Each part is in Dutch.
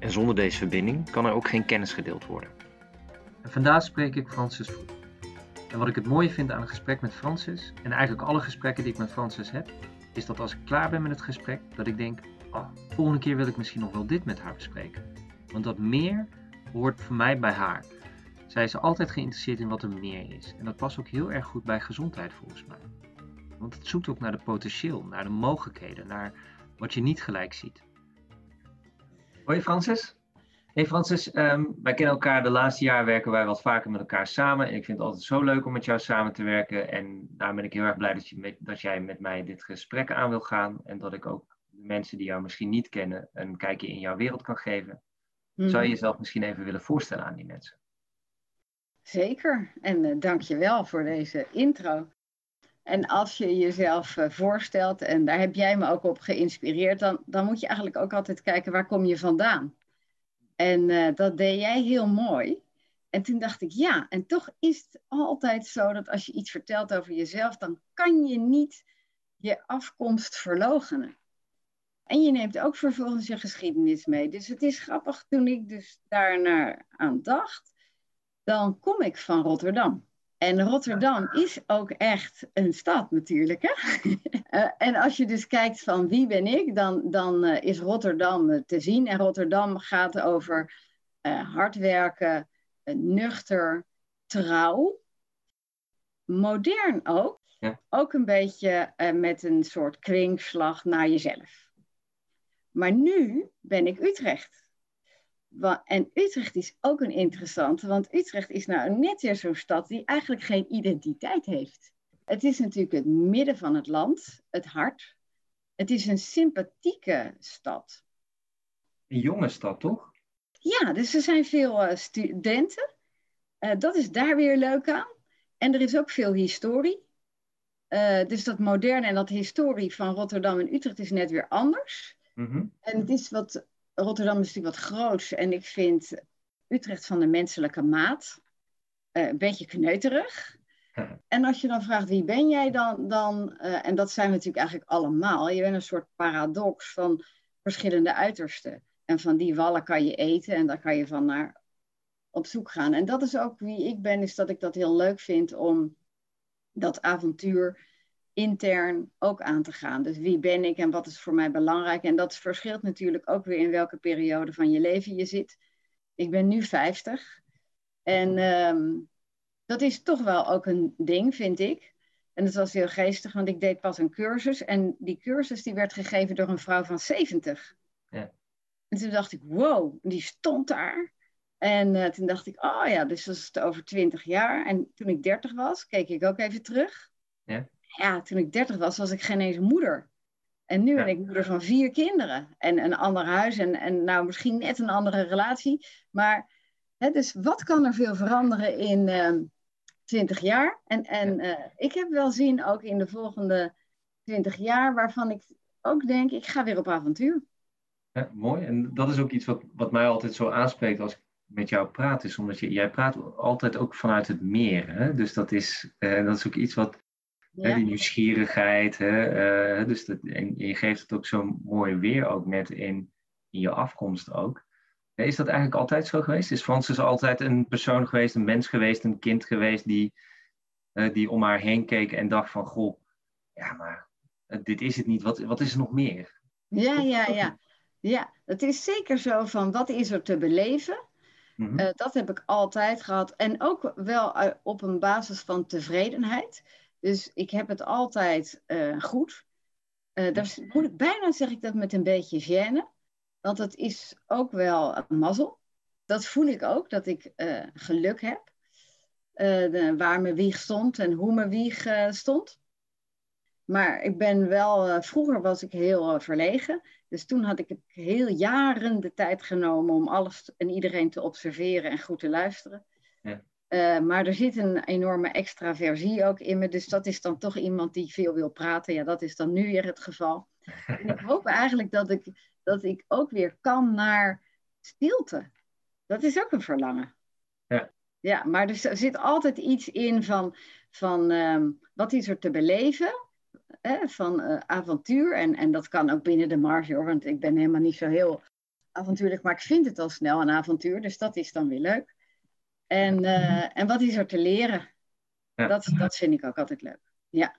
En zonder deze verbinding kan er ook geen kennis gedeeld worden. En vandaag spreek ik Francis Voet. En wat ik het mooie vind aan een gesprek met Francis, en eigenlijk alle gesprekken die ik met Francis heb, is dat als ik klaar ben met het gesprek, dat ik denk, oh, volgende keer wil ik misschien nog wel dit met haar bespreken. Want dat meer hoort voor mij bij haar. Zij is altijd geïnteresseerd in wat er meer is. En dat past ook heel erg goed bij gezondheid volgens mij. Want het zoekt ook naar de potentieel, naar de mogelijkheden, naar wat je niet gelijk ziet. Hoi Francis. Hey Francis, ehm, wij kennen elkaar de laatste jaren werken wij wat vaker met elkaar samen. En ik vind het altijd zo leuk om met jou samen te werken. En daar ben ik heel erg blij dat, je met, dat jij met mij dit gesprek aan wil gaan. En dat ik ook de mensen die jou misschien niet kennen een kijkje in jouw wereld kan geven. Zou je Mhm. jezelf misschien even willen voorstellen aan die mensen? Zeker. En eh dank je wel voor deze intro. En als je jezelf eh, voorstelt, en daar heb jij me ook op geïnspireerd, dan, dan moet je eigenlijk ook altijd kijken waar kom je vandaan. En eh, dat deed jij heel mooi. En toen dacht ik, ja, en toch is het altijd zo dat als je iets vertelt over jezelf, dan kan je niet je afkomst verloochenen. En je neemt ook vervolgens je geschiedenis mee. Dus het is grappig, toen ik dus daar naar aan dacht, dan kom ik van Rotterdam. En Rotterdam is ook echt een stad natuurlijk. Hè? Eh, en als je dus kijkt van wie ben ik, dan, dan eh, is Rotterdam eh, te zien. En Rotterdam gaat over hard werken, nuchter, trouw. Modern ook. Ja. Ook een beetje met een soort kwinkslag naar jezelf. Maar nu ben ik Utrecht. En Utrecht is ook een interessante, want Utrecht is nou net weer zo'n stad die eigenlijk geen identiteit heeft. Het is natuurlijk het midden van het land, het hart. Het is een sympathieke stad. Een jonge stad, toch? Ja, dus er zijn veel eh, studenten. Eh, dat is daar weer leuk aan. En er is ook veel historie. Eh, dus dat moderne en dat historie van Rotterdam en Utrecht is net weer anders. Mhm. En het is wat, Rotterdam is natuurlijk wat groots. En ik vind Utrecht van de menselijke maat eh, een beetje kneuterig. En als je dan vraagt wie ben jij dan, dan eh, en dat zijn we natuurlijk eigenlijk allemaal. Je bent een soort paradox van verschillende uitersten. En van die wallen kan je eten en daar kan je van naar op zoek gaan. En dat is ook wie ik ben, is dat ik dat heel leuk vind om dat avontuur intern ook aan te gaan. Dus wie ben ik en wat is voor mij belangrijk? En dat verschilt natuurlijk ook weer in welke periode van je leven je zit. Ik ben nu 50 en ehm, dat is toch wel ook een ding, vind ik. En het was heel geestig, want ik deed pas een cursus en die cursus die werd gegeven door een vrouw van 70. Ja. En toen dacht ik, wow, die stond daar. En eh, toen dacht ik, oh ja, dus dat is het over 20 jaar. En toen ik 30 was, keek ik ook even terug. Ja. Ja, toen ik 30 was, was ik geen eens moeder. En nu ben ik moeder van vier kinderen. En een ander huis en, en nou misschien net een andere relatie. Maar hè, dus wat kan er veel veranderen in ehm 20 jaar? En, en eh, ik heb wel zin ook in de volgende 20 jaar waarvan ik ook denk, ik ga weer op avontuur. Ja, mooi. En dat is ook iets wat, wat mij altijd zo aanspreekt als ik met jou praat. Is omdat je, jij praat altijd ook vanuit het meer. Hè? Dus dat is, eh, dat is ook iets wat, hè, die nieuwsgierigheid. Hè? eh, dus dat, en je geeft het ook zo mooi weer ook net in, in je afkomst ook. Is dat eigenlijk altijd zo geweest? Is Francis altijd een persoon geweest, een mens geweest, een kind geweest die, eh, die om haar heen keek en dacht van, goh, ja, maar eh, dit is het niet. Wat, wat is er nog meer? Ja, ja, ja. Ja, het is zeker zo van wat is er te beleven. Mhm. Dat heb ik altijd gehad. En ook wel op een basis van tevredenheid. Dus ik heb het altijd eh, goed. Eh daar moet ik bijna zeg ik dat met een beetje gêne. Want het is ook wel een mazzel. Dat voel ik ook, dat ik eh, geluk heb. De- waar mijn wieg stond en hoe mijn wieg stond. Maar ik ben wel, vroeger was ik heel verlegen. Dus toen had ik heel jaren de tijd genomen om alles en iedereen te observeren en goed te luisteren. Ja. Uh, maar er zit een enorme extraversie ook in me. Dus dat is dan toch iemand die veel wil praten. Ja, dat is dan nu weer het geval. En ik hoop eigenlijk dat ik, dat ik ook weer kan naar stilte. Dat is ook een verlangen. Ja. Ja, maar er zit altijd iets in van, van um, wat is er te beleven? Hè, van uh, avontuur. En, en dat kan ook binnen de marge hoor, want ik ben helemaal niet zo heel avontuurlijk, maar ik vind het al snel een avontuur. Dus dat is dan weer leuk. En, uh, en wat is er te leren? Ja. Dat, dat vind ik ook altijd leuk. Ja.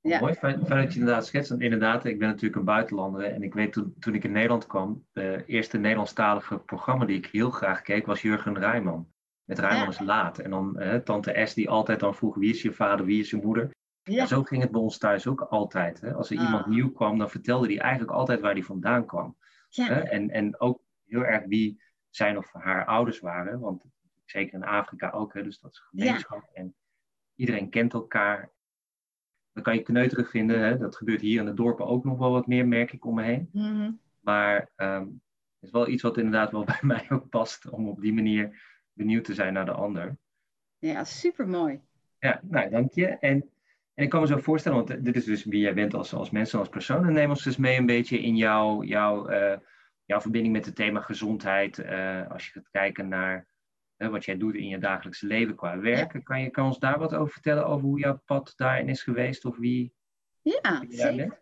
Ja. Mooi, fijn, fijn dat je inderdaad schetst. Want inderdaad, ik ben natuurlijk een buitenlander. En ik weet toen, toen ik in Nederland kwam, de eerste Nederlandstalige programma die ik heel graag keek, was Jurgen Rijman. Met Rijman is laat. En dan eh, tante S die altijd dan vroeg, wie is je vader, wie is je moeder? Ja. En zo ging het bij ons thuis ook altijd. Hè? Als er ah. iemand nieuw kwam, dan vertelde hij eigenlijk altijd waar hij vandaan kwam. Ja. Hè? En, en ook heel erg wie zijn of haar ouders waren. Want zeker in Afrika ook, hè? dus dat is gemeenschap. Ja. En iedereen kent elkaar. Dan kan je kneuterig vinden. Hè? Dat gebeurt hier in de dorpen ook nog wel wat meer, merk ik om me heen. Mm -hmm. Maar um, het is wel iets wat inderdaad wel bij mij ook past. Om op die manier benieuwd te zijn naar de ander. Ja, super mooi. Ja, nou, dank je. En, en ik kan me zo voorstellen, want dit is dus wie jij bent als, als mens en als persoon. En neem ons dus mee een beetje in jouw, jouw, uh, jouw verbinding met het thema gezondheid. Uh, als je gaat kijken naar wat jij doet in je dagelijkse leven qua werken. Ja. Kan je kan ons daar wat over vertellen, over hoe jouw pad daarin is geweest? Of wie, ja, zeker. Bent?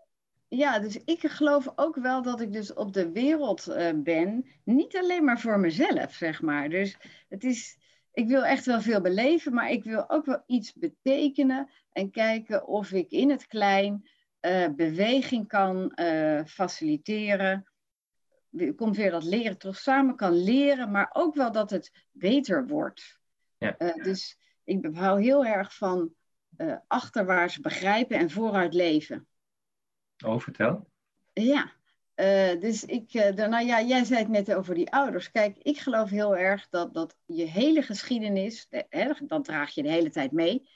Ja, dus ik geloof ook wel dat ik dus op de wereld uh, ben. Niet alleen maar voor mezelf, zeg maar. Dus het is, ik wil echt wel veel beleven, maar ik wil ook wel iets betekenen. En kijken of ik in het klein uh, beweging kan uh, faciliteren. Komt weer dat leren terug samen kan leren, maar ook wel dat het beter wordt. Ja. dus ik hou heel erg van achterwaarts begrijpen en vooruit leven. Oh, vertel. Ja, uh, dus ik, uh, nou ja, jij zei het net over die ouders. Kijk, ik geloof heel erg dat, dat je hele geschiedenis, hè, dat draag je de hele tijd mee.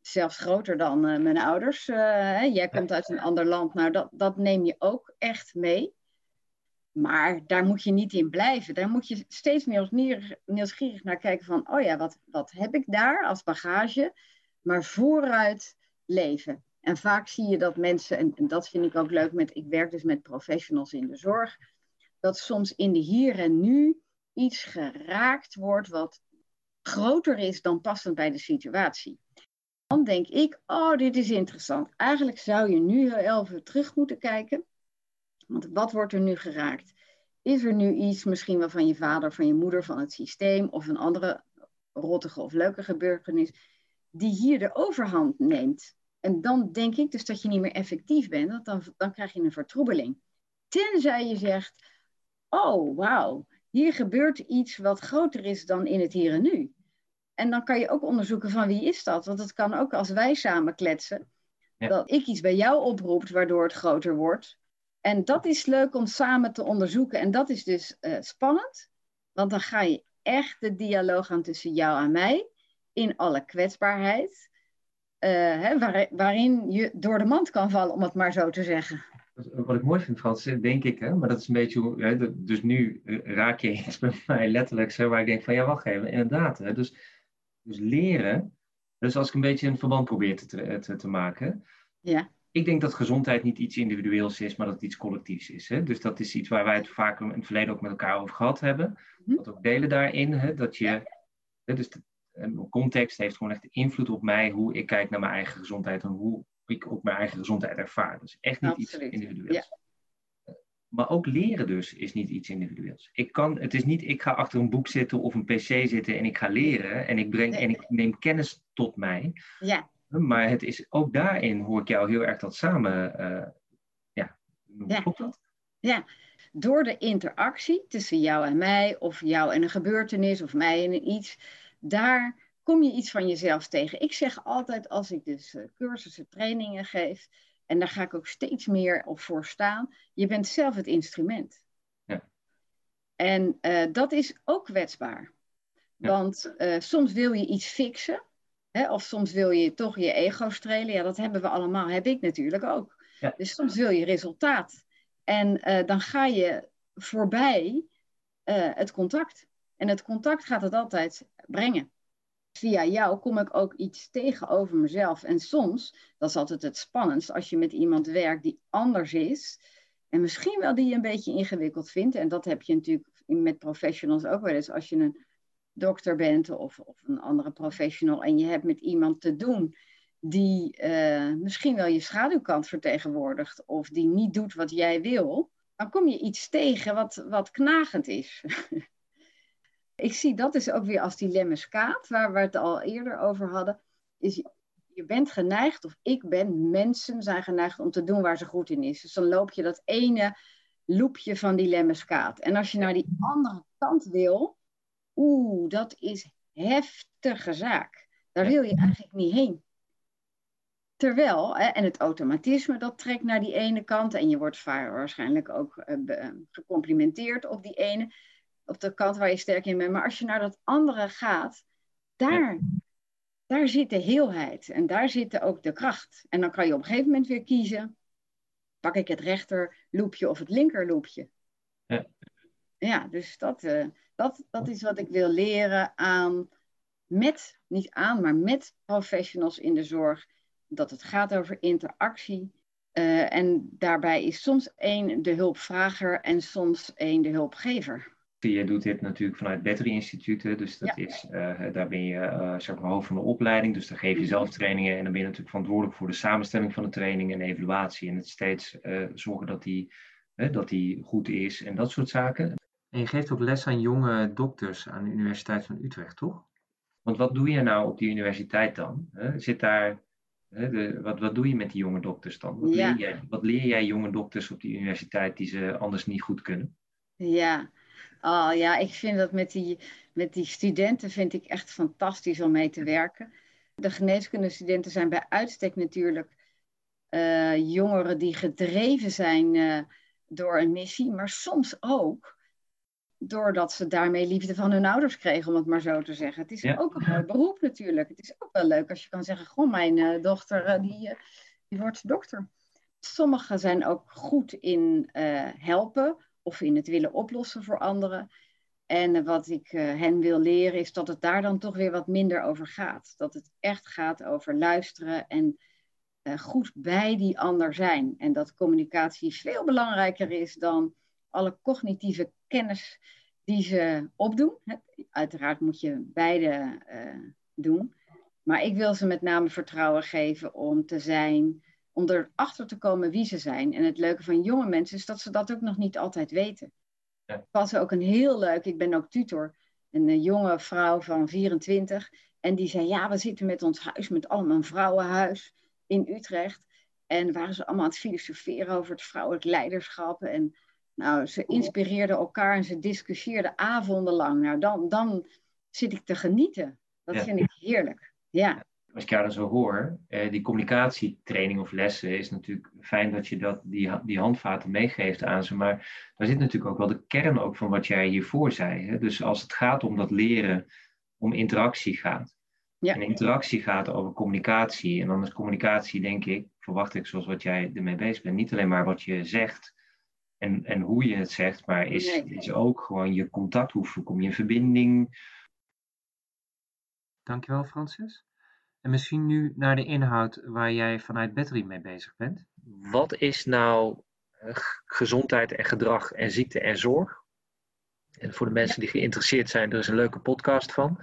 Zelfs groter dan uh, mijn ouders. Hè, jij komt uit een ander land, nou dat, dat neem je ook echt mee. Maar daar moet je niet in blijven. Daar moet je steeds meer nieuwsgierig naar kijken van, oh ja, wat, wat heb ik daar als bagage? Maar vooruit leven. En vaak zie je dat mensen, en, dat vind ik ook leuk, met, ik werk dus met professionals in de zorg, dat soms in de hier en nu iets geraakt wordt wat groter is dan passend bij de situatie. Dan denk ik, oh, dit is interessant. Eigenlijk zou je nu even terug moeten kijken. Want wat wordt er nu geraakt? Is er nu iets misschien wel van je vader, van je moeder, van het systeem of een andere rottige of leuke gebeurtenis die hier de overhand neemt? En dan denk ik dus dat je niet meer effectief bent, want dan, dan krijg je een vertroebeling. Tenzij je zegt, oh wauw, hier gebeurt iets wat groter is dan in het hier en nu. En dan kan je ook onderzoeken van wie is dat? Want het kan ook als wij samen kletsen, ja. dat ik iets bij jou oproept waardoor het groter wordt. En dat is leuk om samen te onderzoeken. En dat is dus uh, spannend, want dan ga je echt de dialoog aan tussen jou en mij in alle kwetsbaarheid. Uh, hè, waar, waarin je door de mand kan vallen, om het maar zo te zeggen. Wat ik mooi vind, Frans, denk ik, hè, maar dat is een beetje hoe. Hè, dus nu raak je eens bij mij letterlijk waar ik denk van ja, wacht even, inderdaad. Hè, dus, dus leren, dus als ik een beetje een verband probeer te, te, te maken. Ja. Ik denk dat gezondheid niet iets individueels is, maar dat het iets collectiefs is. Hè? Dus dat is iets waar wij het vaak in het verleden ook met elkaar over gehad hebben. Mhm. Dat ook delen daarin. Hè? Dat je, Ja. hè, dus de, context heeft gewoon echt invloed op mij, hoe ik kijk naar mijn eigen gezondheid en hoe ik ook mijn eigen gezondheid ervaar. Dus echt niet Absoluut. iets individueels. Maar ook leren dus is niet iets individueels. Ik kan, het is niet, ik ga achter een boek zitten of een pc zitten en ik ga leren en ik, breng, en ik neem kennis tot mij. Ja, Maar het is ook daarin hoor ik jou heel erg dat samen. eh, ja, hoe Ja. klopt dat? door de interactie tussen jou en mij, of jou en een gebeurtenis, of mij en iets, daar kom je iets van jezelf tegen. Ik zeg altijd als ik dus eh, cursussen, trainingen geef, en daar ga ik ook steeds meer op voor staan, je bent zelf het instrument. Ja. En eh, dat is ook kwetsbaar. Ja. Want soms wil je iets fixen. Hè? Of soms wil je toch je ego strelen. Ja, dat hebben we allemaal. Heb ik natuurlijk ook. Ja. Dus soms wil je resultaat. En eh, dan ga je voorbij eh, het contact. En het contact gaat het altijd brengen. Via jou kom ik ook iets tegen over mezelf. En soms, dat is altijd het spannendst, als je met iemand werkt die anders is. En misschien wel die je een beetje ingewikkeld vindt. En dat heb je natuurlijk met professionals ook wel eens. Als je een dokter bent of, of een andere professional en je hebt met iemand te doen die eh, misschien wel je schaduwkant vertegenwoordigt of die niet doet wat jij wil, dan kom je iets tegen wat, wat knagend is. ik zie dat is ook weer als dilemma's waar we het al eerder over hadden, is je, bent geneigd, of ik ben, mensen zijn geneigd om te doen waar ze goed in is. Dus dan loop je dat ene loopje van dilemma's En als je naar die andere kant wil, oeh, dat is heftige zaak. Daar wil je eigenlijk niet heen. Terwijl, en het automatisme dat trekt naar die ene kant en je wordt waarschijnlijk ook eh, gecomplimenteerd op die ene, op de kant waar je sterk in bent. Maar als je naar dat andere gaat, daar, daar zit de heelheid en daar zit ook de kracht. En dan kan je op een gegeven moment weer kiezen, pak ik het rechterloopje of het linkerloopje. Ja. ja, dus dat, uh, dat, dat is wat ik wil leren aan, met, niet aan, maar met professionals in de zorg dat het gaat over interactie. Uh, en daarbij is soms één de hulpvrager en soms één de hulpgever. Je doet dit natuurlijk vanuit Battery Instituten, dus dat is, uh, daar ben je uh, zeg maar hoofd van de opleiding, dus daar geef je zelf trainingen en dan ben je natuurlijk verantwoordelijk voor de samenstelling van de training en evaluatie en het steeds zorgen dat die, dat die goed is en dat soort zaken. En je geeft ook les aan jonge dokters aan de Universiteit van Utrecht, toch? Want wat doe je nou op die universiteit dan? Zit daar wat, wat doe je met die jonge dokters dan? Wat, leer jij, wat leer jij jonge dokters op die universiteit die ze anders niet goed kunnen? Ja, oh, ja ik vind dat met die, met die studenten vind ik echt fantastisch om mee te werken. De geneeskundestudenten zijn bij uitstek natuurlijk uh, jongeren die gedreven zijn uh, door een missie, maar soms ook doordat ze daarmee liefde van hun ouders kregen, om het maar zo te zeggen. Het is ook een mooi beroep natuurlijk. Het is ook wel leuk als je kan zeggen, goh, mijn uh, dochter uh, die, uh, die wordt dokter. Sommigen zijn ook goed in helpen of in het willen oplossen voor anderen. En wat ik hen wil leren is dat het daar dan toch weer wat minder over gaat. Dat het echt gaat over luisteren en goed bij die ander zijn. En dat communicatie veel belangrijker is dan alle cognitieve kennis die ze opdoen. Uiteraard moet je beide uh, doen. Maar ik wil ze met name vertrouwen geven om te zijn, om erachter te komen wie ze zijn. En het leuke van jonge mensen is dat ze dat ook nog niet altijd weten. Ja. Ik was ook een heel leuk, ik ben ook tutor, een eh, jonge vrouw van 24. En die zei, ja, we zitten met ons huis, met allemaal een vrouwenhuis in Utrecht. En waren ze allemaal aan het filosoferen over het vrouwelijk leiderschap. En nou, ze inspireerden elkaar en ze discussieerden avondenlang. Nou, dan, dan zit ik te genieten. Dat vind ik heerlijk. Ja. Als ik jou dan zo hoor, eh, die communicatietraining of lessen is natuurlijk fijn dat je dat, die, die handvaten meegeeft aan ze. Maar daar zit natuurlijk ook wel de kern ook van wat jij hiervoor zei. Hè? Dus als het gaat om dat leren, om interactie gaat. Ja. En interactie gaat over communicatie. En dan is communicatie, denk ik, verwacht ik zoals wat jij ermee bezig bent, niet alleen maar wat je zegt, en, en hoe je het zegt, maar is, is ook gewoon je contact, hoe kom je in verbinding. Dankjewel Francis. En misschien nu naar de inhoud waar jij vanuit Battery mee bezig bent. Wat is nou eh, gezondheid en gedrag en ziekte en zorg? En voor de mensen die geïnteresseerd zijn, er is een leuke podcast van.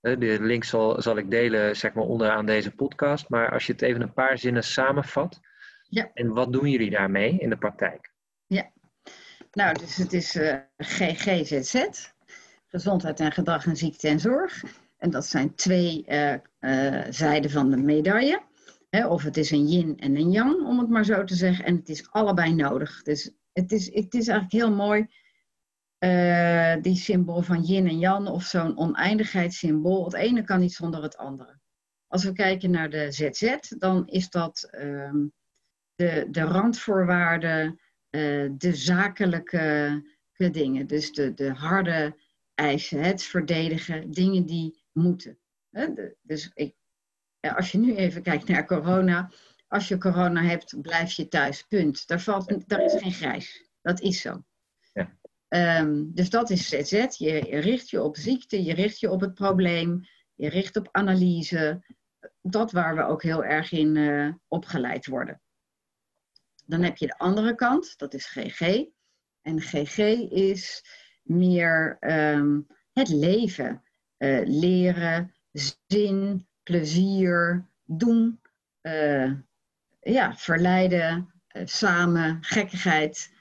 Eh, de link zal, zal ik delen zeg maar, onderaan deze podcast. Maar als je het even een paar zinnen samenvat. Ja. En wat doen jullie daarmee in de praktijk? Ja, nou, dus het is uh, eh, GGZZ, gezondheid en gedrag en ziekte en zorg. En dat zijn twee uh, uh, zijden van de medaille. Of het is een yin en een yang, om het maar zo te zeggen. En het is allebei nodig. Dus het is, het is eigenlijk heel mooi, die symbool van yin en yang, of zo'n oneindigheidssymbool. Het ene kan niet zonder het andere. Als we kijken naar de ZZ, dan is dat uh, de, de randvoorwaarden eh, de zakelijke dingen. Dus de, de harde eisen, het verdedigen, dingen die moeten. dus ik als je nu even kijkt naar corona, als je corona hebt, blijf je thuis. Punt. Daar, valt, daar is geen grijs. Dat is zo. Ja. Ehm, dus dat is ZZ. Je richt je op ziekte, je richt je op het probleem, je richt op analyse. Dat waar we ook heel erg in uh, opgeleid worden. Dan heb je de andere kant, dat is GG. En GG is meer um, het leven. Uh, leren, zin, plezier, doen. Uh, ja, verleiden, uh, samen, gekkigheid.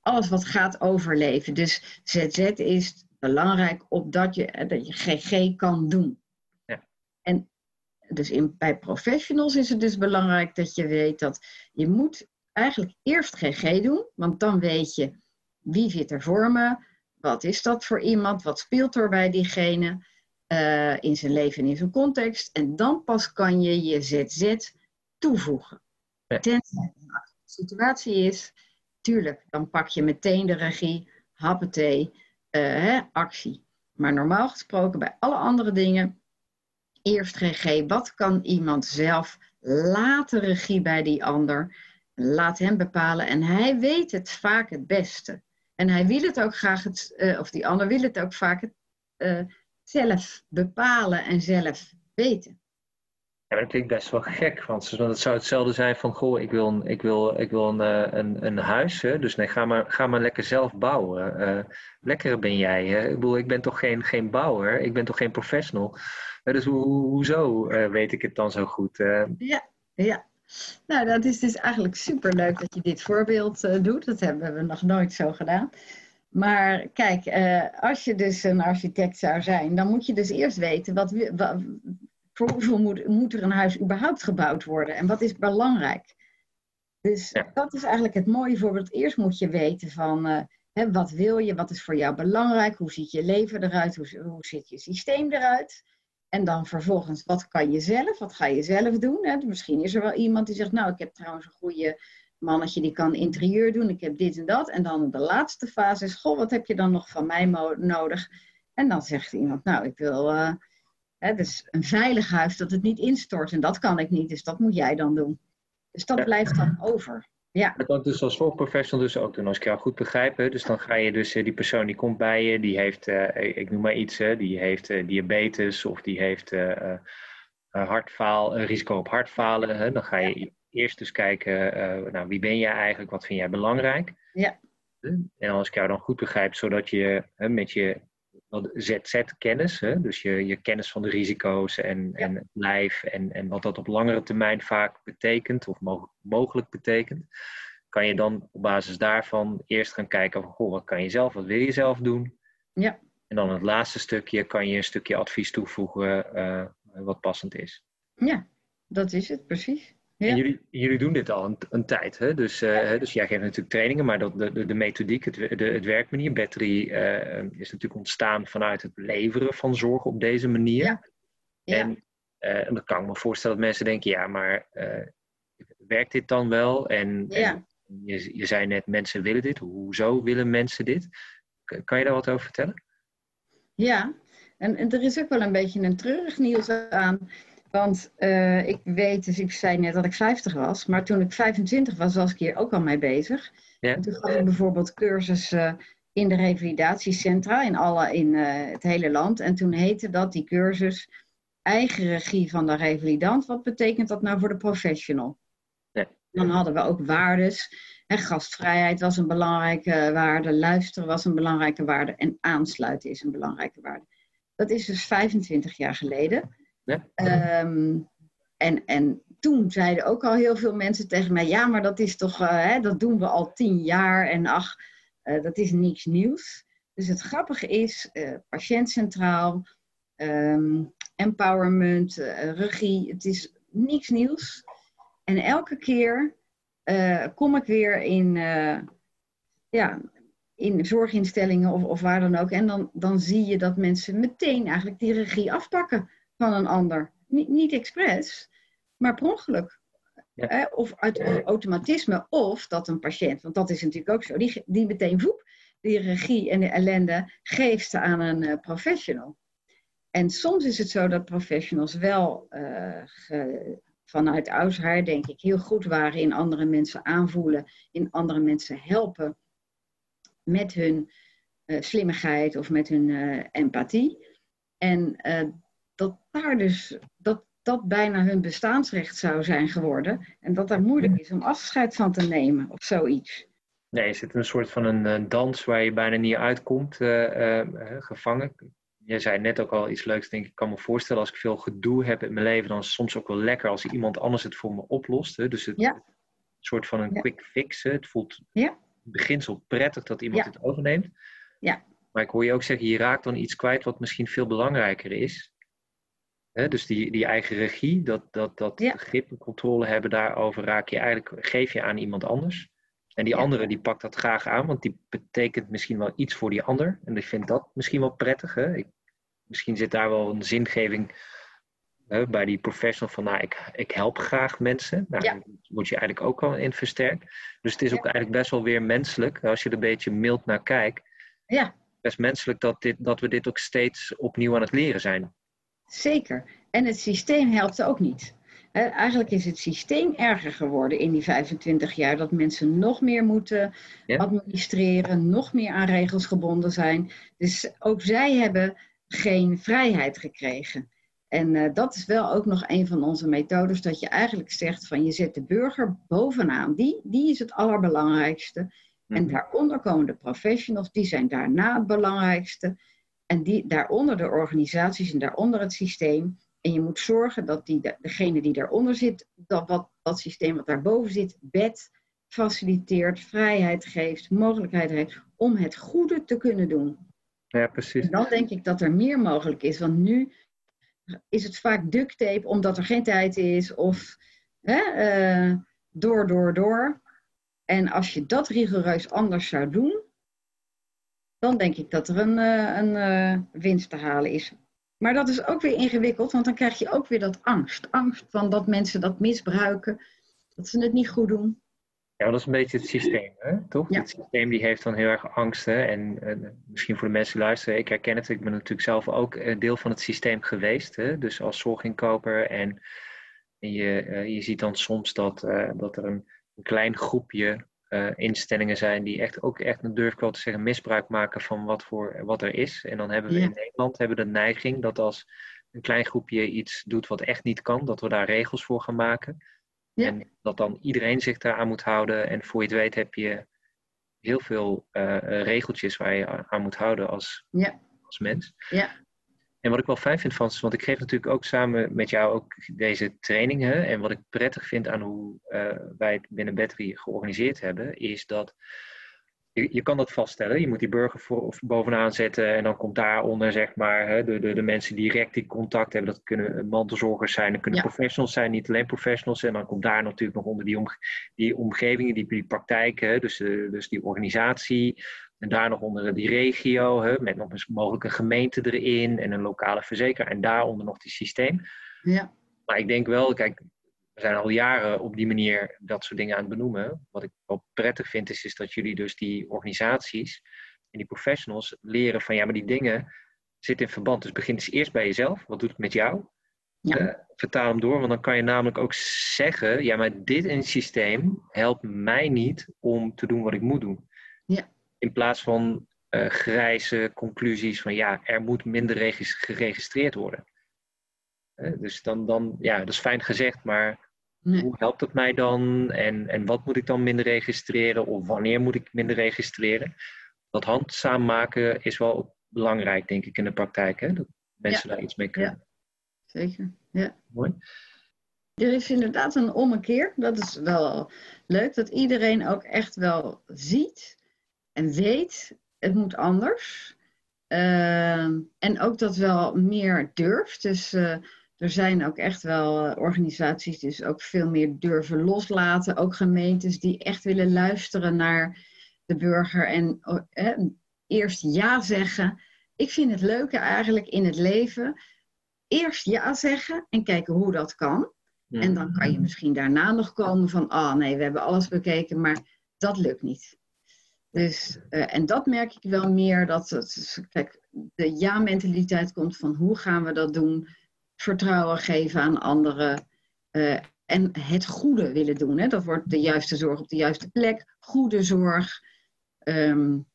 Alles wat gaat overleven. Dus ZZ is belangrijk opdat je, dat je GG kan doen. Dus in, bij professionals is het dus belangrijk dat je weet dat je moet eigenlijk eerst GG doen, want dan weet je wie zit er voor me, wat is dat voor iemand, wat speelt er bij diegene uh, in zijn leven en in zijn context. En dan pas kan je je ZZ toevoegen. Ja. Tenzij een situatie is, tuurlijk, dan pak je meteen de regie, happetee, uh, hè, actie. Maar normaal gesproken bij alle andere dingen, eerst GG, wat kan iemand zelf, laat de regie bij die ander, laat hem bepalen en hij weet het vaak het beste. En hij wil het ook graag, het, uh, of die ander wil het ook vaak het, uh, zelf bepalen en zelf weten. Ja, dat klinkt best wel gek, want het zou hetzelfde zijn van, goh, ik wil een, ik wil, ik wil een, eh, een, een huis, hè? dus nee, ga maar, ga maar lekker zelf bouwen. Uh, lekker ben jij, hè? ik bedoel, ik ben toch geen, geen bouwer, ik ben toch geen professional. Uh, dus ho hoezo weet ik het dan zo goed? Ja, ja. Nou, dat is dus eigenlijk superleuk dat je dit voorbeeld doet. Dat hebben we nog nooit zo gedaan. Maar kijk, als je dus een architect zou zijn, dan moet je dus eerst weten wat, wat, voor hoeveel moet, moet er een huis überhaupt gebouwd worden en wat is belangrijk? Dus dat is eigenlijk het mooie voorbeeld. Eerst moet je weten van hè, wat wil je, wat is voor jou belangrijk, hoe ziet je leven eruit, hoe, hoe ziet je systeem eruit. En dan vervolgens, wat kan je zelf, wat ga je zelf doen? Hè? Misschien is er wel iemand die zegt, nou ik heb trouwens een goede mannetje die kan interieur doen, ik heb dit en dat. En dan de laatste fase is, goh, wat heb je dan nog van mij nodig? En dan zegt iemand, nou ik wil... Uh, Hè, dus een veilig huis dat het niet instort. En dat kan ik niet, dus dat moet jij dan doen. Dus dat blijft dan over. Ja. Dat kan dus als zorgprofessional dus ook doen, als ik jou goed begrijp. Hè? Dus dan ga je dus, eh, die persoon die komt bij je, die heeft, uh, ik noem maar iets, hè, die heeft uh, diabetes of die heeft uh, hartfaal, risico op hartfalen. Hè? Dan ga je eerst dus kijken, nou, wie ben jij eigenlijk, wat vind jij belangrijk? Ja. En als ik jou dan goed begrijp, zodat je met je ZZ-kennis, dus je, je kennis van de risico's en, en het lijf en, en wat dat op langere termijn vaak betekent of mogelijk betekent, kan je dan op basis daarvan eerst gaan kijken van, goh, wat kan je zelf, wat wil je zelf doen? Ja. En dan het laatste stukje kan je een stukje advies toevoegen uh, wat passend is. Ja, dat is het precies. Ja. En jullie, jullie doen dit al een, een tijd, hè? Dus, uh, dus jij geeft natuurlijk trainingen, maar dat, de, de, de methodiek, het, de, het werkmanier, Battery, uh, is natuurlijk ontstaan vanuit het leveren van zorg op deze manier. Ja. En, uh, en dan kan ik me voorstellen dat mensen denken, ja, maar werkt dit dan wel? En, en je, je zei net, mensen willen dit. Hoezo willen mensen dit? Kan je daar wat over vertellen? Ja, en, en er is ook wel een beetje een treurig nieuws aan. Want uh, ik weet, dus ik zei net dat ik 50 was, maar toen ik 25 was, was ik hier ook al mee bezig. Ja. toen gaf ik bijvoorbeeld cursussen in de revalidatiecentra in, alle, in uh, het hele land. En toen heette dat, die cursus, eigen regie van de revalidant. Wat betekent dat nou voor de professional? Ja. Dan hadden we ook waardes. En gastvrijheid was een belangrijke waarde, luisteren was een belangrijke waarde en aansluiten is een belangrijke waarde. Dat is dus 25 jaar geleden. Ehm, en, en toen zeiden ook al heel veel mensen tegen mij: ja, maar dat is toch, uh, hè, dat doen we al tien jaar en ach, uh, dat is niks nieuws. Dus het grappige is, uh, patiëntcentraal, um, empowerment, regie, het is niks nieuws. En elke keer kom ik weer in, ja, in zorginstellingen of, of waar dan ook. En dan, dan zie je dat mensen meteen eigenlijk die regie afpakken van een ander. Niet, niet expres, maar per ongeluk. Ja. Of uit automatisme, of dat een patiënt, want dat is natuurlijk ook zo, die, die meteen voep, die regie en de ellende geeft ze aan een uh, professional. En soms is het zo dat professionals wel vanuit oudsher, denk ik, heel goed waren in andere mensen aanvoelen, in andere mensen helpen met hun slimmigheid of met hun empathie. En dat daar dus, dat dat bijna hun bestaansrecht zou zijn geworden. En dat daar moeilijk is om afscheid van te nemen of zoiets. Nee, je zit in een soort van een, dans waar je bijna niet uitkomt, uh, gevangen. Je zei net ook al iets leuks, denk ik. Ik kan me voorstellen, als ik veel gedoe heb in mijn leven, dan is het soms ook wel lekker als iemand anders het voor me oplost. Hè? Dus het, een soort van een quick fix. Hè? Het voelt ja. in beginsel prettig dat iemand het overneemt. Ja. Maar ik hoor je ook zeggen, je raakt dan iets kwijt wat misschien veel belangrijker is. Dus die, die eigen regie, dat, dat, dat grip en controle hebben daarover, raak je eigenlijk, geef je aan iemand anders. En die andere die pakt dat graag aan, want die betekent misschien wel iets voor die ander. En ik vind dat misschien wel prettig. Hè? Ik, misschien zit daar wel een zingeving hè, bij die professional van, nou, ik, ik help graag mensen. Nou, ja. word je eigenlijk ook al in versterkt. Dus het is ook eigenlijk best wel weer menselijk, als je er een beetje mild naar kijkt. Ja. Best menselijk dat, dit, dat we dit ook steeds opnieuw aan het leren zijn. Zeker. En het systeem helpt ook niet eigenlijk is het systeem erger geworden in die 25 jaar. Dat mensen nog meer moeten administreren, nog meer aan regels gebonden zijn. Dus ook zij hebben geen vrijheid gekregen. En uh, dat is wel ook nog een van onze methodes, dat je eigenlijk zegt van je zet de burger bovenaan. Die, die is het allerbelangrijkste. En mhm. daaronder komen de professionals, die zijn daarna het belangrijkste. En die, daaronder de organisaties en daaronder het systeem. En je moet zorgen dat die, degene die daaronder zit, dat wat, dat systeem wat daarboven zit, bed faciliteert, vrijheid geeft, mogelijkheid heeft om het goede te kunnen doen. Ja, precies. En dan denk ik dat er meer mogelijk is, want nu is het vaak duct tape omdat er geen tijd is of hè, uh, door, door, door. En als je dat rigoureus anders zou doen, dan denk ik dat er een, uh, een uh, winst te halen is. Maar dat is ook weer ingewikkeld, want dan krijg je ook weer dat angst. Angst van dat mensen dat misbruiken, dat ze het niet goed doen. Ja, dat is een beetje het systeem, hè? toch? Het systeem die heeft dan heel erg angst. Hè? En, misschien voor de mensen die luisteren, ik herken het. Ik ben natuurlijk zelf ook eh, deel van het systeem geweest. Hè? Dus als zorginkoper. En, en je, uh, je ziet dan soms dat, dat er een, een klein groepje uh, instellingen zijn die echt ook echt, durf ik wel te zeggen, misbruik maken van wat, voor, wat er is. En dan hebben we in Nederland hebben de neiging dat als een klein groepje iets doet wat echt niet kan, dat we daar regels voor gaan maken. Ja. En dat dan iedereen zich daaraan moet houden. En voor je het weet heb je heel veel uh, regeltjes waar je aan moet houden als, ja. als mens. Ja. En wat ik wel fijn vind, Frans, want ik geef natuurlijk ook samen met jou ook deze trainingen. En wat ik prettig vind aan hoe uh, wij het binnen Battery georganiseerd hebben, is dat je, je, kan dat vaststellen. Je moet die burger voor, bovenaan zetten en dan komt daaronder zeg maar hè, de, de, de mensen die direct die contact hebben. Dat kunnen mantelzorgers zijn, dat kunnen professionals zijn, niet alleen professionals. En dan komt daar natuurlijk nog onder die, om, die omgevingen, die, die praktijken, dus, uh, dus die organisatie. En daar nog onder die regio, hè, met nog eens mogelijk een gemeente erin en een lokale verzekeraar. En daaronder nog die systeem. Ja. Maar ik denk wel, kijk, we zijn al jaren op die manier dat soort dingen aan het benoemen. Wat ik wel prettig vind, is, is dat jullie dus die organisaties en die professionals leren van ja, maar die dingen zitten in verband. Dus begin eens eerst bij jezelf. Wat doet het met jou? Ja. Uh, vertaal hem door, want dan kan je namelijk ook zeggen: ja, maar dit in het systeem helpt mij niet om te doen wat ik moet doen. In plaats van uh, grijze conclusies van ja, er moet minder geregistreerd worden. Uh, dus dan, dan, ja, dat is fijn gezegd, maar nee. hoe helpt het mij dan? En, en wat moet ik dan minder registreren? Of wanneer moet ik minder registreren? Dat handzaam maken is wel belangrijk, denk ik, in de praktijk. Hè? Dat mensen ja. daar iets mee kunnen. Ja. Zeker, ja. Mooi. Er is inderdaad een ommekeer. Dat is wel leuk, dat iedereen ook echt wel ziet en weet, het moet anders. Uh, en ook dat wel meer durft. Dus uh, er zijn ook echt wel uh, organisaties die dus ook veel meer durven loslaten. Ook gemeentes die echt willen luisteren naar de burger en eerst ja zeggen. Ik vind het leuke eigenlijk in het leven. Eerst ja zeggen en kijken hoe dat kan. En dan kan je misschien daarna nog komen van, ah oh, nee, we hebben alles bekeken, maar dat lukt niet. Dus, uh, en dat merk ik wel meer, dat het, kijk, de ja-mentaliteit komt van hoe gaan we dat doen? Vertrouwen geven aan anderen. Uh, en het goede willen doen. Hè? Dat wordt de juiste zorg op de juiste plek, goede zorg. Um,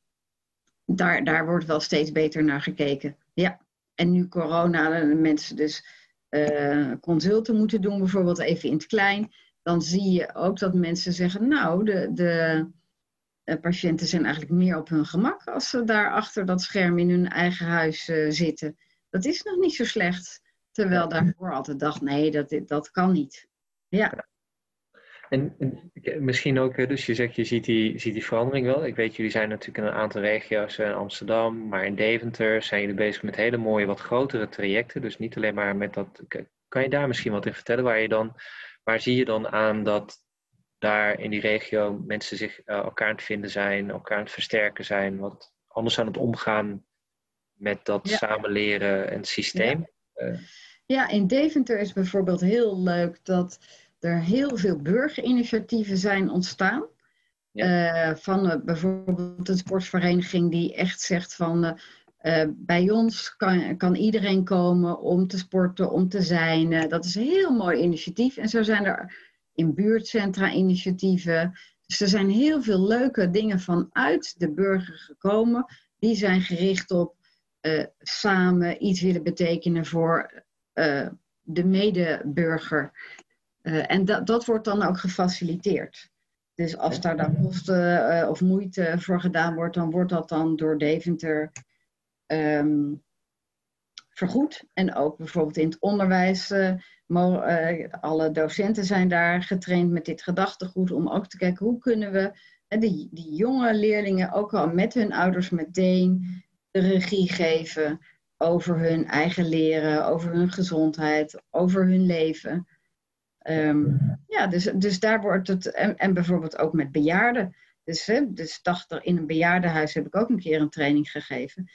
daar, daar wordt wel steeds beter naar gekeken. Ja. En nu corona, de mensen dus uh, consulten moeten doen, bijvoorbeeld even in het klein. Dan zie je ook dat mensen zeggen, nou, de, de uh, patiënten zijn eigenlijk meer op hun gemak als ze daar achter dat scherm in hun eigen huis uh, zitten. Dat is nog niet zo slecht. Terwijl daarvoor altijd dacht, nee, dat, dat kan niet. Ja. En, en, misschien ook, dus je zegt je ziet die, ziet die verandering wel. Ik weet, jullie zijn natuurlijk in een aantal regio's, in Amsterdam, maar in Deventer zijn jullie bezig met hele mooie, wat grotere trajecten. Dus niet alleen maar met dat. Kan je daar misschien wat in vertellen? Waar, je dan, waar zie je dan aan dat daar in die regio mensen zich uh, elkaar aan het vinden zijn, elkaar aan het versterken zijn, wat anders aan het omgaan met dat ja. samenleren en systeem? Ja. Uh, ja, in Deventer is bijvoorbeeld heel leuk dat er heel veel burgerinitiatieven zijn ontstaan. Ja. Uh, van uh, bijvoorbeeld een sportvereniging die echt zegt van uh, bij ons kan, kan iedereen komen om te sporten, om te zijn. dat is een heel mooi initiatief. En zo zijn er in buurtcentra initiatieven. Dus er zijn heel veel leuke dingen vanuit de burger gekomen. Die zijn gericht op samen iets willen betekenen voor de medeburger. Uh, en dat, dat wordt dan ook gefaciliteerd. Dus als daar dan kosten of moeite voor gedaan wordt, dan wordt dat dan door Deventer um, vergoed. En ook bijvoorbeeld in het onderwijs, uh, alle docenten zijn daar getraind met dit gedachtegoed om ook te kijken hoe kunnen we die, die jonge leerlingen ook al met hun ouders meteen de regie geven over hun eigen leren, over hun gezondheid, over hun leven. Um, ja, dus, dus daar wordt het, en, en bijvoorbeeld ook met bejaarden. Dus, hè, dus 80, in een bejaardenhuis heb ik ook een keer een training gegeven.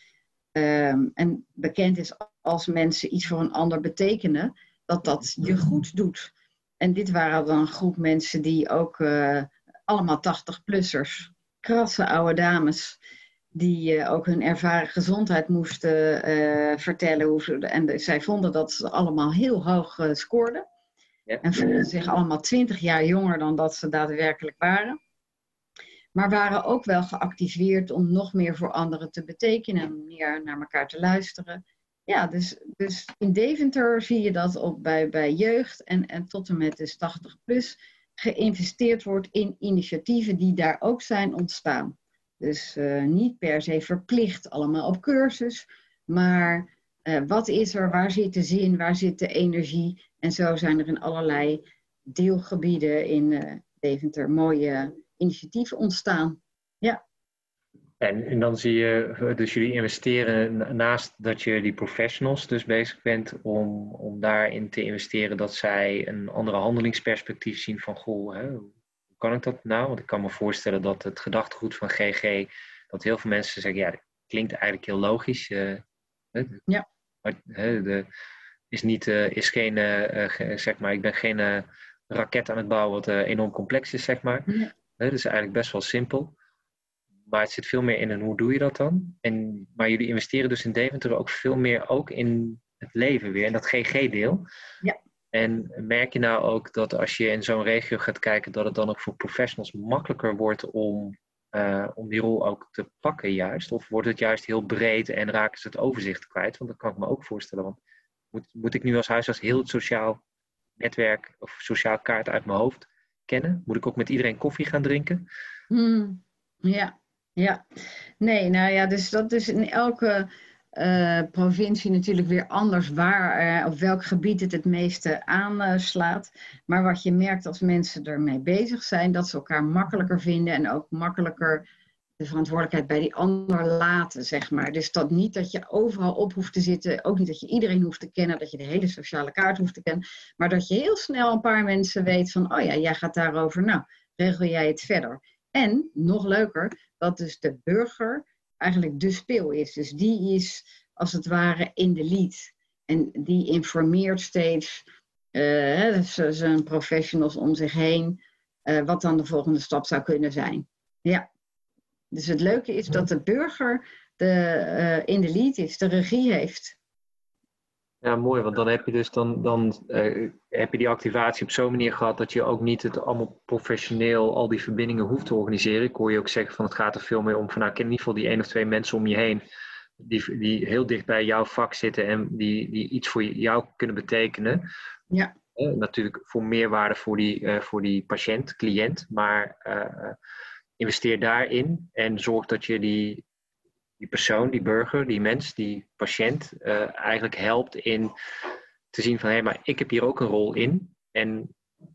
Um, en bekend is als mensen iets voor een ander betekenen, dat dat je goed doet. En dit waren dan een groep mensen die ook uh, allemaal 80-plussers, krasse oude dames, die uh, ook hun ervaren gezondheid moesten uh, vertellen. Hoe ze, en zij vonden dat ze allemaal heel hoog scoorden. Ja. En voelden zich allemaal twintig jaar jonger dan dat ze daadwerkelijk waren. Maar waren ook wel geactiveerd om nog meer voor anderen te betekenen en meer naar elkaar te luisteren. Ja, dus, dus in Deventer zie je dat op, bij, bij jeugd en, en tot en met dus 80 plus geïnvesteerd wordt in initiatieven die daar ook zijn ontstaan. Dus uh, niet per se verplicht allemaal op cursus, maar uh, wat is er, waar zit de zin, waar zit de energie en zo zijn er in allerlei deelgebieden in uh, Deventer mooie initiatieven ontstaan. Ja. En, en dan zie je, dus jullie investeren naast dat je die professionals dus bezig bent om, om daarin te investeren dat zij een andere handelingsperspectief zien van goh, hè, hoe kan ik dat nou? Want ik kan me voorstellen dat het gedachtegoed van GG, dat heel veel mensen zeggen, ja, dat klinkt eigenlijk heel logisch. Uh, ja. Maar, de, is, niet, uh, is geen, uh, zeg maar, ik ben geen raket aan het bouwen wat enorm complex is, zeg maar. Ja. Het is eigenlijk best wel simpel. Maar het zit veel meer in en hoe doe je dat dan? En, maar jullie investeren dus in Deventer ook veel meer ook in het leven weer, in dat GG-deel. Ja. En merk je nou ook dat als je in zo'n regio gaat kijken, dat het dan ook voor professionals makkelijker wordt om, uh, om die rol ook te pakken juist? Of wordt het juist heel breed en raken ze het overzicht kwijt? Want dat kan ik me ook voorstellen. Want moet, moet ik nu als huisarts heel het sociaal netwerk of sociaal kaart uit mijn hoofd kennen? Moet ik ook met iedereen koffie gaan drinken? Hmm, ja, ja. Nee, nou ja, dus dat is in elke uh, provincie natuurlijk weer anders waar, uh, op welk gebied het het meeste aanslaat. maar wat je merkt als mensen ermee bezig zijn, dat ze elkaar makkelijker vinden en ook makkelijker de verantwoordelijkheid bij die ander laten, zeg maar. Dus dat niet dat je overal op hoeft te zitten, ook niet dat je iedereen hoeft te kennen, dat je de hele sociale kaart hoeft te kennen, maar dat je heel snel een paar mensen weet van, oh ja, jij gaat daarover, nou, regel jij het verder. En, nog leuker, dat dus de burger eigenlijk de speel is. Dus die is, als het ware, in de lead. En die informeert steeds uh, zijn professionals om zich heen, uh, wat dan de volgende stap zou kunnen zijn. Ja. Dus het leuke is dat de burger de, uh, in de lead is, de regie heeft. Ja, mooi, want dan heb je dus dan, dan uh, heb je die activatie op zo'n manier gehad dat je ook niet het allemaal professioneel al die verbindingen hoeft te organiseren. Ik hoor je ook zeggen van het gaat er veel meer om van nou, in ieder geval die één of twee mensen om je heen die, die heel dicht bij jouw vak zitten en die, die iets voor jou kunnen betekenen. Ja. Uh, natuurlijk voor meerwaarde voor die, uh, voor die patiënt, cliënt, maar investeer daarin en zorg dat je die, die persoon, die burger, die mens, die patiënt eigenlijk helpt in te zien van hé, hey, maar ik heb hier ook een rol in en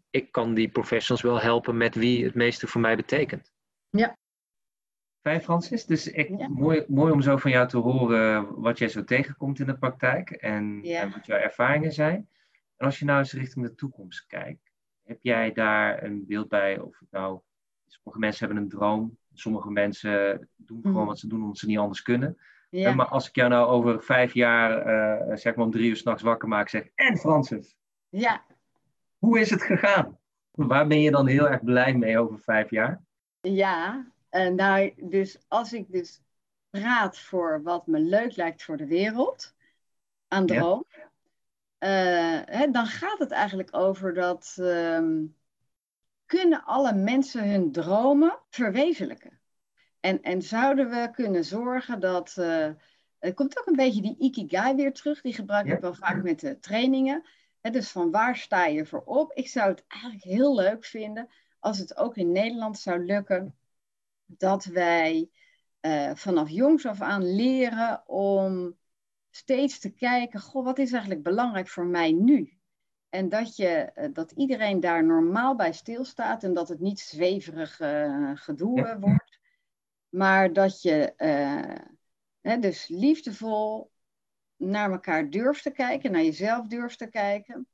ik kan die professionals wel helpen met wie het meeste voor mij betekent. Ja, Fijn, Francis. Dus ik, mooi, mooi om zo van jou te horen wat jij zo tegenkomt in de praktijk en, en, wat jouw ervaringen zijn. En als je nou eens richting de toekomst kijkt, heb jij daar een beeld bij? Of het nou, sommige mensen hebben een droom, sommige mensen doen gewoon mhm. wat ze doen omdat ze niet anders kunnen. Ja. Maar als ik jou nou over vijf jaar, uh, zeg maar om drie uur s'nachts wakker maak, zeg: En Francis, ja. hoe is het gegaan? Waar ben je dan heel erg blij mee over vijf jaar? Ja, uh, nou, dus als ik dus praat voor wat me leuk lijkt voor de wereld, aan droom, ja. uh, hè, dan gaat het eigenlijk over dat um, kunnen alle mensen hun dromen verwezenlijken. En, en zouden we kunnen zorgen dat. Uh, er komt ook een beetje die ikigai weer terug, die gebruik ik wel vaak met de trainingen. Dus van waar sta je voor op? Ik zou het eigenlijk heel leuk vinden als het ook in Nederland zou lukken dat wij uh, vanaf jongs af aan leren om steeds te kijken, goh, wat is eigenlijk belangrijk voor mij nu? En dat, je, uh, dat iedereen daar normaal bij stilstaat en dat het niet zweverig uh, gedoe ja. wordt. Maar dat je hè, dus liefdevol naar elkaar durft te kijken, naar jezelf durft te kijken.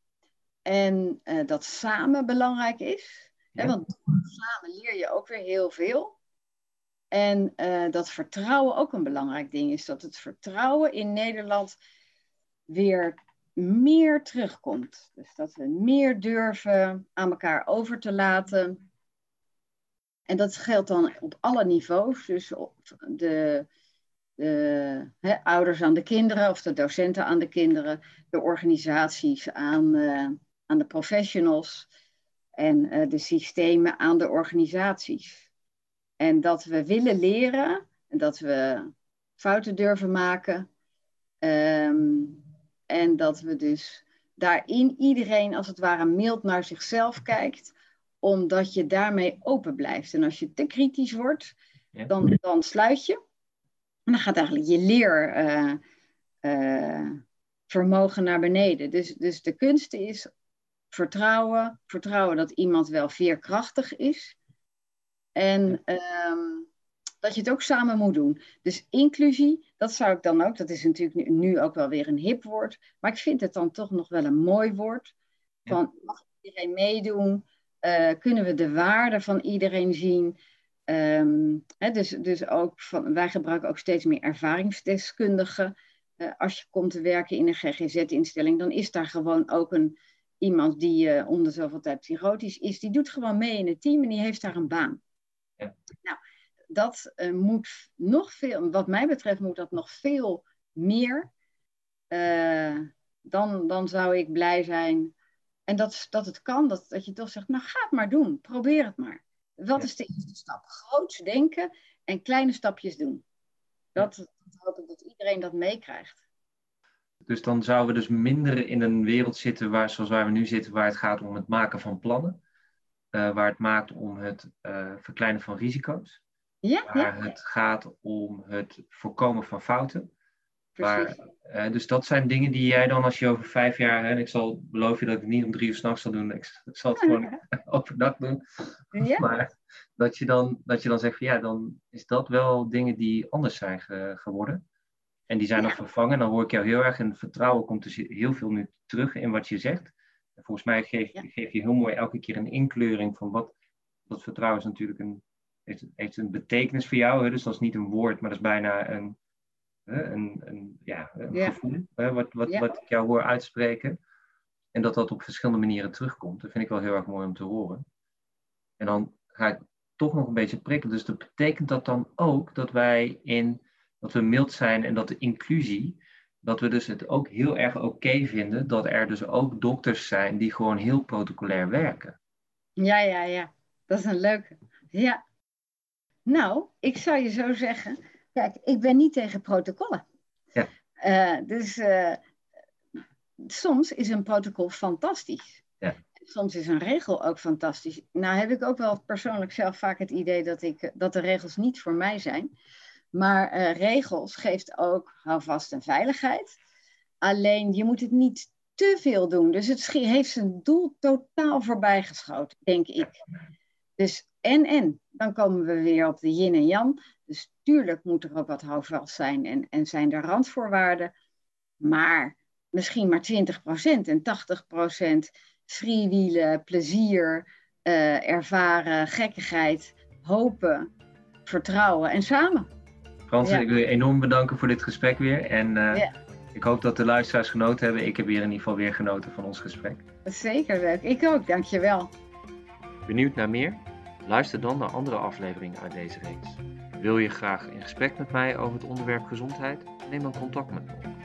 En dat samen belangrijk is. Ja. Hè, want samen leer je ook weer heel veel. En dat vertrouwen ook een belangrijk ding is. Dat het vertrouwen in Nederland weer meer terugkomt. Dus dat we meer durven aan elkaar over te laten. En dat geldt dan op alle niveaus. Dus op de, ouders aan de kinderen of de docenten aan de kinderen, de organisaties aan, uh, aan de professionals en uh, de systemen aan de organisaties. En dat we willen leren en dat we fouten durven maken. Um, en dat we dus daarin iedereen als het ware mild naar zichzelf kijkt, omdat je daarmee open blijft. En als je te kritisch wordt, ja. dan, dan sluit je. En dan gaat eigenlijk je leervermogen uh, uh, naar beneden. Dus, dus de kunst is vertrouwen, vertrouwen dat iemand wel veerkrachtig is. En um, dat je het ook samen moet doen. Dus inclusie, dat zou ik dan ook, dat is natuurlijk nu, ook wel weer een hip woord, maar ik vind het dan toch nog wel een mooi woord. Van mag iedereen meedoen? Uh, kunnen we de waarde van iedereen zien? Um, hè, dus, dus ook van, wij gebruiken ook steeds meer ervaringsdeskundigen. Uh, als je komt te werken in een GGZ-instelling, dan is daar gewoon ook een, iemand die uh, om de zoveel tijd psychotisch is. Die doet gewoon mee in het team en die heeft daar een baan. Ja. Nou, dat uh, moet nog veel, wat mij betreft, moet dat nog veel meer. Uh, dan, dan zou ik blij zijn. En dat, dat het kan, dat, dat je toch zegt, nou ga het maar doen, probeer het maar. Wat is de eerste stap? Groots denken en kleine stapjes doen. Dat, dat hoop ik dat iedereen dat meekrijgt. Dus dan zouden we dus minder in een wereld zitten waar, zoals waar we nu zitten, waar het gaat om het maken van plannen uh, waar het maakt om het uh, verkleinen van risico's. Ja, waar ja. het gaat om het voorkomen van fouten. Waar, uh, dus dat zijn dingen die jij dan als je over vijf jaar, en ik zal beloof je dat ik het niet om drie uur s'nachts zal doen, ik zal het gewoon overdag doen. Ja. Maar dat je, dan, dat je dan zegt van ja, dan is dat wel dingen die anders zijn ge, geworden. En die zijn nog vervangen. Dan hoor ik jou heel erg in vertrouwen komt dus heel veel nu terug in wat je zegt. Volgens mij geef, geef, je heel mooi elke keer een inkleuring van wat. Dat vertrouwen is natuurlijk een, heeft, heeft een betekenis voor jou. Hè? Dus dat is niet een woord, maar dat is bijna een, een, een, ja, een ja. gevoel. Hè? Wat, wat, ja. wat ik jou hoor uitspreken. En dat dat op verschillende manieren terugkomt. Dat vind ik wel heel erg mooi om te horen. En dan ga ik toch nog een beetje prikkelen. Dus dat betekent dat dan ook dat wij in, dat we mild zijn en dat de inclusie, dat we dus het ook heel erg oké vinden dat er dus ook dokters zijn die gewoon heel protocolair werken. Ja, ja, ja. Dat is een leuke. Ja. Nou, ik zou je zo zeggen. Kijk, ik ben niet tegen protocollen. Ja. Uh, dus uh, soms is een protocol fantastisch. Ja. Soms is een regel ook fantastisch. Nou heb ik ook wel persoonlijk zelf vaak het idee dat, ik, dat de regels niet voor mij zijn. Maar uh, regels geeft ook houvast en veiligheid. Alleen je moet het niet te veel doen. Dus het heeft zijn doel totaal voorbijgeschoten, denk ik. Dus en en, dan komen we weer op de yin en yang. Dus tuurlijk moet er ook wat houvast zijn en, en zijn er randvoorwaarden. Maar misschien maar 20% en 80% freewielen, plezier, uh, ervaren, gekkigheid, hopen, vertrouwen en samen. Frans, ja. ik wil je enorm bedanken voor dit gesprek weer. En uh, ja. ik hoop dat de luisteraars genoten hebben. Ik heb hier in ieder geval weer genoten van ons gesprek. Zeker leuk. Ik ook, dankjewel. Benieuwd naar meer? Luister dan naar andere afleveringen uit deze reeks. Wil je graag in gesprek met mij over het onderwerp gezondheid? Neem dan contact met me op.